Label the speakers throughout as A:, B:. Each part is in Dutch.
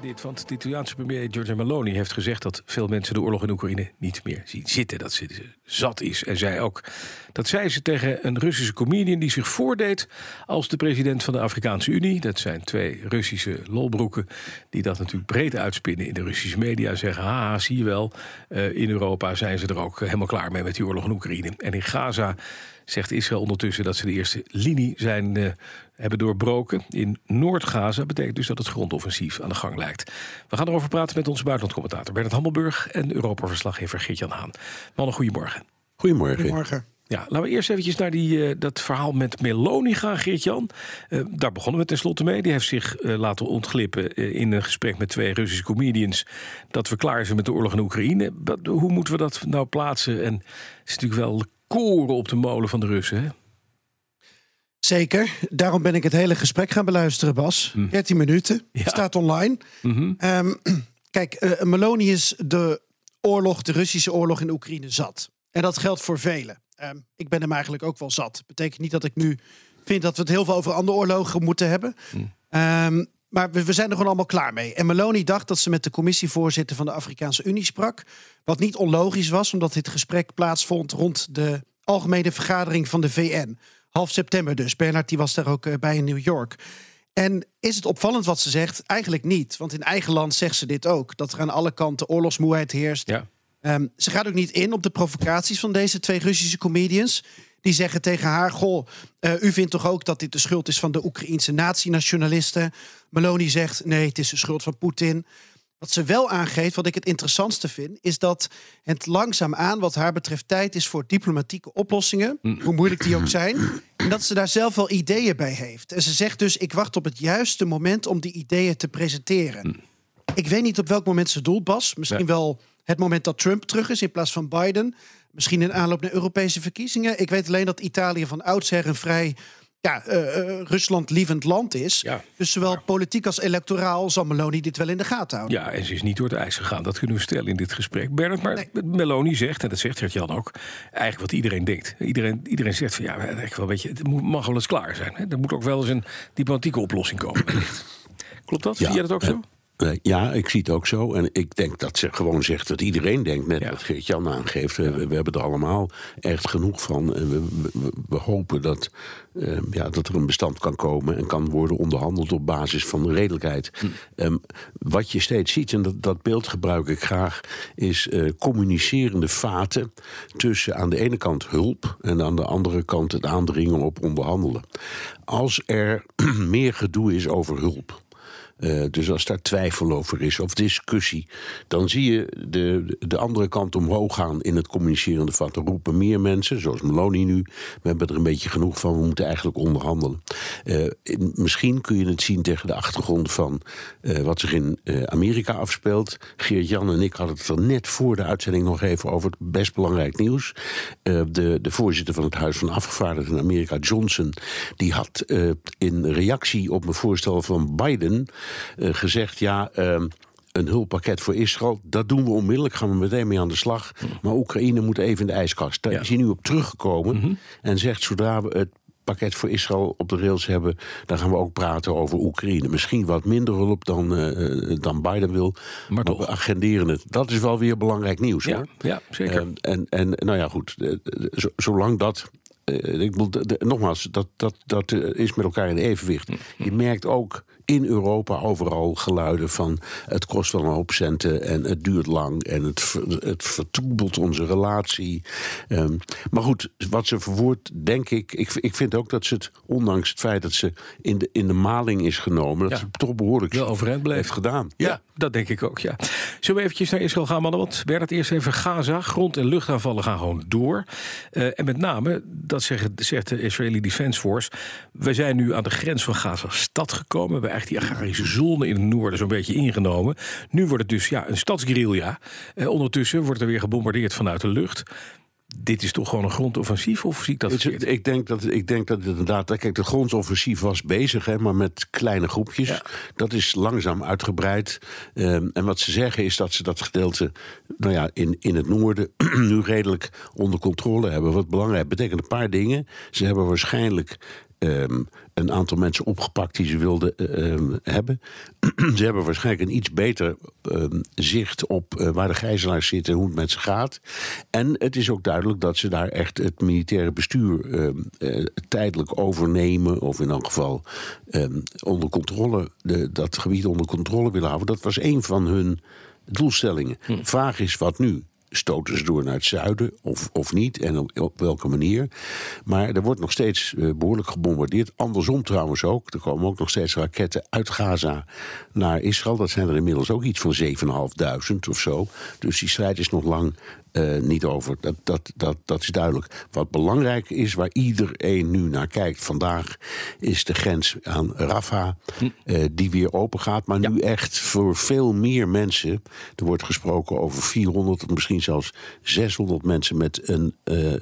A: Dit, want de Italiaanse premier Giorgia Meloni heeft gezegd dat veel mensen de oorlog in Oekraïne niet meer zien zitten. Dat ze zat is. En zei ook dat zei ze tegen een Russische comedian die zich voordeed als de president van de Afrikaanse Unie. Dat zijn twee Russische lolbroeken die dat natuurlijk breed uitspinnen in de Russische media. Zeggen, ha, zie je wel, uh, in Europa zijn ze er ook helemaal klaar mee met die oorlog in Oekraïne. En in Gaza zegt Israël ondertussen dat ze de eerste linie zijn, uh, hebben doorbroken. In Noord-Gaza betekent dus dat het grondoffensief aan de gang lijkt. We gaan erover praten met onze buitenlandcommentator Bernard Hammelburg en Europa-verslaggever Geert-Jan Haan. Mannen, goedemorgen.
B: Goedemorgen.
C: Goedemorgen.
A: Ja, laten we eerst eventjes naar die, uh, dat verhaal met Meloni gaan, Geert-Jan. Uh, daar begonnen we tenslotte mee. Die heeft zich uh, laten ontglippen in een gesprek met twee Russische comedians... dat we klaar zijn met de oorlog in Oekraïne. Hoe moeten we dat nou plaatsen? En het is natuurlijk wel koren op de molen van de Russen, hè?
C: Zeker. Daarom ben ik het hele gesprek gaan beluisteren, Bas. Mm. 13 minuten. Ja. Staat online. Mm -hmm. um, kijk, uh, Meloni is de oorlog, de Russische oorlog in Oekraïne zat. En dat geldt voor velen. Um, ik ben hem eigenlijk ook wel zat. Betekent niet dat ik nu vind dat we het heel veel over andere oorlogen moeten hebben. Mm. Um, maar we, we, zijn er gewoon allemaal klaar mee. En Meloni dacht dat ze met de commissievoorzitter van de Afrikaanse Unie sprak. Wat niet onlogisch was, omdat dit gesprek plaatsvond rond de algemene vergadering van de VN. Half september dus. Bernard die was daar ook uh, bij in New York. En is het opvallend wat ze zegt? Eigenlijk niet. Want in eigen land zegt ze dit ook. Dat er aan alle kanten oorlogsmoeheid heerst. Ja. Um, ze gaat ook niet in op de provocaties van deze twee Russische comedians. Die zeggen tegen haar: Goh, uh, u vindt toch ook dat dit de schuld is van de Oekraïense nationalisten? Meloni zegt: Nee, het is de schuld van Poetin. Wat ze wel aangeeft, wat ik het interessantste vind, is dat het langzaamaan, wat haar betreft, tijd is voor diplomatieke oplossingen, hoe moeilijk die ook zijn. En dat ze daar zelf wel ideeën bij heeft. En ze zegt dus: Ik wacht op het juiste moment om die ideeën te presenteren. Ik weet niet op welk moment ze doelt, Bas. Misschien wel het moment dat Trump terug is in plaats van Biden. Misschien in aanloop naar Europese verkiezingen. Ik weet alleen dat Italië van oudsher een vrij ja, uh, uh, Rusland-lievend land is. Ja, dus zowel politiek als electoraal zal Meloni dit wel in de gaten houden.
A: Ja, en ze is niet door het ijs gegaan. Dat kunnen we stellen in dit gesprek. Bernard, maar nee. Meloni zegt, en dat zegt Gert-Jan ook... eigenlijk wat iedereen denkt. Iedereen, iedereen zegt van, ja, wel, weet je, het mag wel eens klaar zijn. Hè? Er moet ook wel eens een diplomatieke oplossing komen. Klopt dat? Ja, Zie jij dat ook zo?
B: Ja, ik zie het ook zo. En ik denk dat ze gewoon zegt wat iedereen denkt. Net ja. wat Geert-Jan aangeeft. We, we, hebben er allemaal echt genoeg van. En we, we, we hopen dat, uh, ja, dat er een bestand kan komen... en kan worden onderhandeld op basis van redelijkheid. Hm. Um, wat je steeds ziet, en dat, dat beeld gebruik ik graag... is uh, communicerende vaten tussen aan de ene kant hulp... en aan de andere kant het aandringen op onderhandelen. Als er meer gedoe is over hulp... Uh, dus als daar twijfel over is of discussie, dan zie je de, de andere kant omhoog gaan in het communicerende vat. Er roepen meer mensen, zoals Meloni nu. We hebben er een beetje genoeg van, we moeten eigenlijk onderhandelen. In, misschien kun je het zien tegen de achtergrond van uh, wat zich in Amerika afspeelt. Geert-Jan en ik hadden het er net voor de uitzending nog even over het best belangrijk nieuws. de, de voorzitter van het Huis van Afgevaardigden in Amerika, Johnson, die had in reactie op een voorstel van Biden. Uh, gezegd: ja. Uh, een hulppakket voor Israël, dat doen we onmiddellijk, gaan we meteen mee aan de slag. Maar Oekraïne moet even in de ijskast. Daar ja. is hij nu op teruggekomen mm -hmm. en zegt: zodra we het pakket voor Israël op de rails hebben, dan gaan we ook praten over Oekraïne. Misschien wat minder hulp dan, uh, dan Biden wil, maar, maar we agenderen het. Dat is wel weer belangrijk nieuws.
A: Ja,
B: hoor.
A: ja zeker.
B: Uh, en, en nou ja, goed, zolang dat ik bedoel, nogmaals, dat, dat, dat is met elkaar in evenwicht. Je merkt ook in Europa overal geluiden van het kost wel een hoop centen en het duurt lang en het, het vertroebelt onze relatie. Um, maar goed, wat ze verwoordt, denk ik, ik, ik vind ook dat ze het, ondanks het feit dat ze in de, in de maling is genomen, dat ja. ze toch behoorlijk
A: wel overeind
B: heeft gedaan.
A: Ja, ja, dat denk ik ook, ja. Zullen we eventjes naar Israël gaan, mannen? Want werd het eerst even Gaza, grond- en luchtaanvallen gaan gewoon door. Uh, en met name, dat zegt, zegt de Israëli Defense Force, we zijn nu aan de grens van Gaza-stad gekomen, we die agrarische zone in het noorden zo'n beetje ingenomen. Nu wordt het dus ja, een stadsguerilla. Eh, ondertussen wordt er weer gebombardeerd vanuit de lucht. dit is toch gewoon een grondoffensief? Of zie ik dat
B: verkeerd? Ik denk dat, ik denk dat het inderdaad... Kijk, het grondoffensief was bezig, hè, maar met kleine groepjes. Dat is langzaam uitgebreid. Ehm, en wat ze zeggen is dat ze dat gedeelte nou ja, in, in het noorden... nu redelijk onder controle hebben. Wat belangrijk betekent een paar dingen. Ze hebben waarschijnlijk um, een aantal mensen opgepakt die ze wilden uh, hebben. ze hebben waarschijnlijk een iets beter uh, zicht op uh, waar de gijzelaars zitten en hoe het met ze gaat. En het is ook duidelijk dat ze daar echt het militaire bestuur tijdelijk overnemen, of in elk geval onder controle, de, dat gebied onder controle willen houden. Dat was een van hun doelstellingen. Hm. Vraag is wat nu? Stoten ze door naar het zuiden of, of niet en op, welke manier. Maar er wordt nog steeds uh, behoorlijk gebombardeerd. Andersom trouwens ook. Er komen ook nog steeds raketten uit Gaza naar Israël. Dat zijn er inmiddels ook iets van 7.500 of zo. Dus die strijd is nog lang uh, niet over. Dat, dat, dat, dat is duidelijk. Wat belangrijk is, waar iedereen nu naar kijkt vandaag, is de grens aan Rafah, uh, die weer open gaat. Maar nu echt voor veel meer mensen. Er wordt gesproken over 400 misschien zelfs 600 mensen met een uh,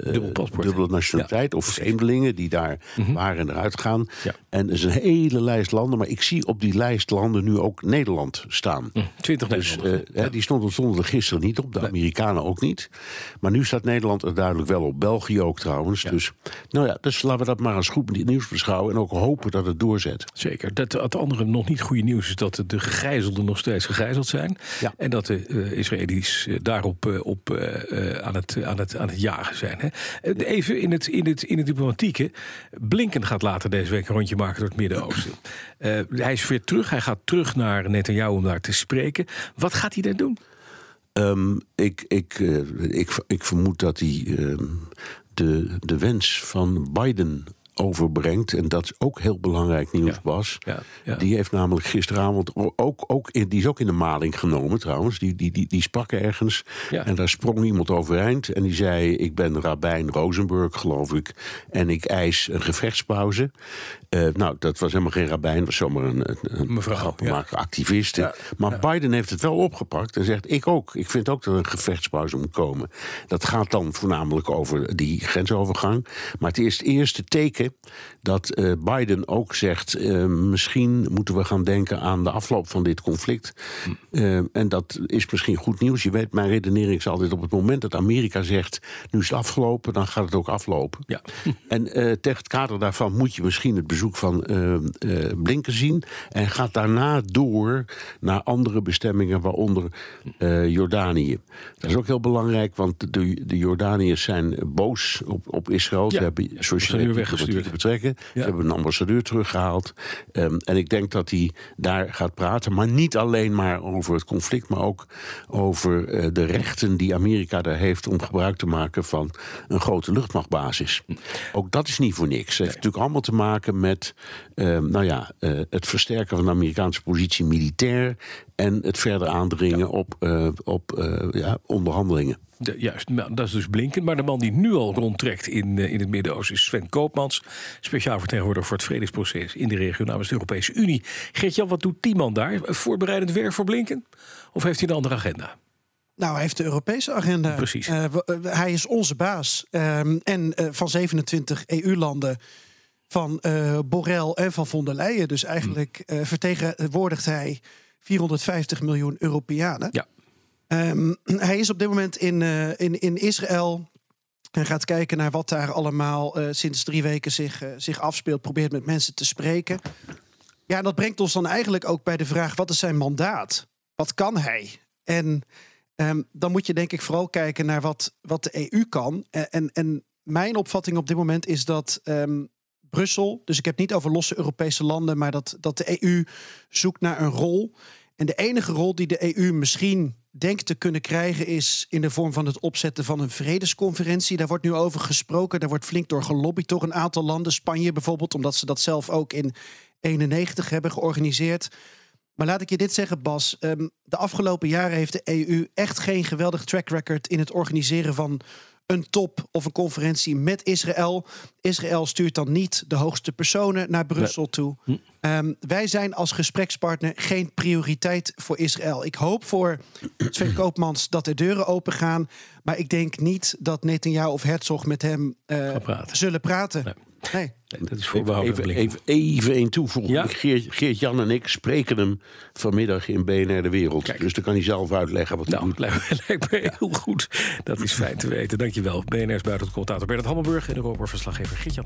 B: dubbele nationaliteit. Of vreemdelingen die daar -hmm. waren en eruit gaan. Ja. En er is een hele lijst landen. Maar ik zie op die lijst landen nu ook Nederland staan.
A: 20
B: dus, ja. Die stonden, stonden er gisteren niet op. De nee. Amerikanen ook niet. Maar nu staat Nederland er duidelijk wel op. België ook trouwens. Dus, nou ja, dus laten we dat maar als goed nieuws beschouwen. En ook hopen dat het doorzet.
A: Zeker. Dat, het andere nog niet goede nieuws is dat de gegijzelden nog steeds gegijzeld zijn.
B: Ja.
A: En dat de uh, Israëli's daarop uh, op, uh, aan, het, aan, het, aan het jagen zijn. Hè. Even in het, in, het, in het diplomatieke. Blinken gaat later deze week een rondje maken door het Midden-Oosten. hij is weer terug. Hij gaat terug naar Netanyahu om daar te spreken. Wat gaat hij daar doen?
B: Um, ik, ik, uh, ik, ik vermoed dat hij uh, de, de wens van Biden overbrengt. En dat is ook heel belangrijk nieuws
A: ja.
B: was.
A: Ja, ja.
B: Die heeft namelijk gisteravond ook, ook in, die is ook in de maling genomen trouwens. Die, die, die, die sprak ergens. En daar sprong iemand overeind. En die zei: Ik ben Rabijn Rosenburg, geloof ik. En ik eis een gevechtspauze. Uh, nou, dat was helemaal geen rabbijn, was zomaar een, een, een
A: mevrouw,
B: activist. Maar. Biden heeft het wel opgepakt en zegt: Ik ook. Ik vind ook dat er een gevechtspauze moet komen. Dat gaat dan voornamelijk over die grensovergang. Maar het is het eerste teken dat uh, Biden ook zegt: uh, Misschien moeten we gaan denken aan de afloop van dit conflict. Hm. en dat is misschien goed nieuws. Je weet, mijn redenering is altijd: op het moment dat Amerika zegt: Nu is het afgelopen, dan gaat het ook aflopen.
A: Ja.
B: En tegen het kader daarvan moet je misschien het bezoek van Blinken zien. En gaat daarna door naar andere bestemmingen, waaronder Jordanië. Dat is ook heel belangrijk, want de, de Jordaniërs zijn boos op, op Israël.
A: Ja,
B: Ze hebben, zoals je
A: weggestuurd.
B: Betrekken. Ja. Ze hebben een ambassadeur teruggehaald. Um, en ik denk dat hij daar gaat praten. Maar niet alleen maar over het conflict, maar ook over de rechten die Amerika daar heeft om gebruik te maken van een grote luchtmachtbasis. Ook dat is niet voor niks. Het heeft natuurlijk allemaal te maken met uh, nou ja, uh, het versterken van de Amerikaanse positie militair en het verder aandringen ja. op, uh, op ja, onderhandelingen.
A: De, juist, dat is dus Blinken. Maar de man die nu al rondtrekt in, in het Midden-Oosten is Sven Koopmans. Speciaal vertegenwoordiger voor het vredesproces in de regio namens de Europese Unie. Geert-Jan, wat doet die man daar? Voorbereidend werk voor Blinken? Of heeft hij een andere agenda?
C: Nou, hij heeft de Europese agenda.
A: Precies.
C: Uh, hij is onze baas. Um, en van 27 EU-landen van Borrell en van von der Leyen. Dus eigenlijk uh, vertegenwoordigt hij 450 miljoen Europeanen.
A: Ja.
C: Um, hij is op dit moment in, uh, in, in Israël. En gaat kijken naar wat daar allemaal sinds drie weken zich, zich afspeelt. Probeert met mensen te spreken. Ja, en dat brengt ons dan eigenlijk ook bij de vraag: wat is zijn mandaat? Wat kan hij? En um, dan moet je denk ik vooral kijken naar wat, wat de EU kan. En, en, mijn opvatting op dit moment is dat um, Brussel, dus ik heb niet over losse Europese landen, maar dat, dat de EU zoekt naar een rol. En de enige rol die de EU misschien denkt te kunnen krijgen is in de vorm van het opzetten van een vredesconferentie. Daar wordt nu over gesproken, daar wordt flink door gelobbyd door een aantal landen, Spanje bijvoorbeeld, omdat ze dat zelf ook in 91 hebben georganiseerd. Maar laat ik je dit zeggen, Bas. Um, de afgelopen jaren heeft de EU echt geen geweldig track record in het organiseren van een top of een conferentie met Israël. Israël stuurt dan niet de hoogste personen naar Brussel toe. Hm. Ehm, wij zijn als gesprekspartner geen prioriteit voor Israël. Ik hoop voor Sven Koopmans dat de deuren open gaan. Maar ik denk niet dat Netanyahu of Herzog met hem uh, zullen praten. Nee.
A: Nee. dat is voor
B: even, even, even een toevoeging. Geert, Jan en ik spreken hem vanmiddag in BNR De Wereld. Dus dan kan hij zelf uitleggen wat hij nou, doet.
A: Lijkt me heel goed. Dat is fijn te weten. Dankjewel. BNR's buitencommentator Bernard Hammelburg en de Europa-verslaggever Geert Jan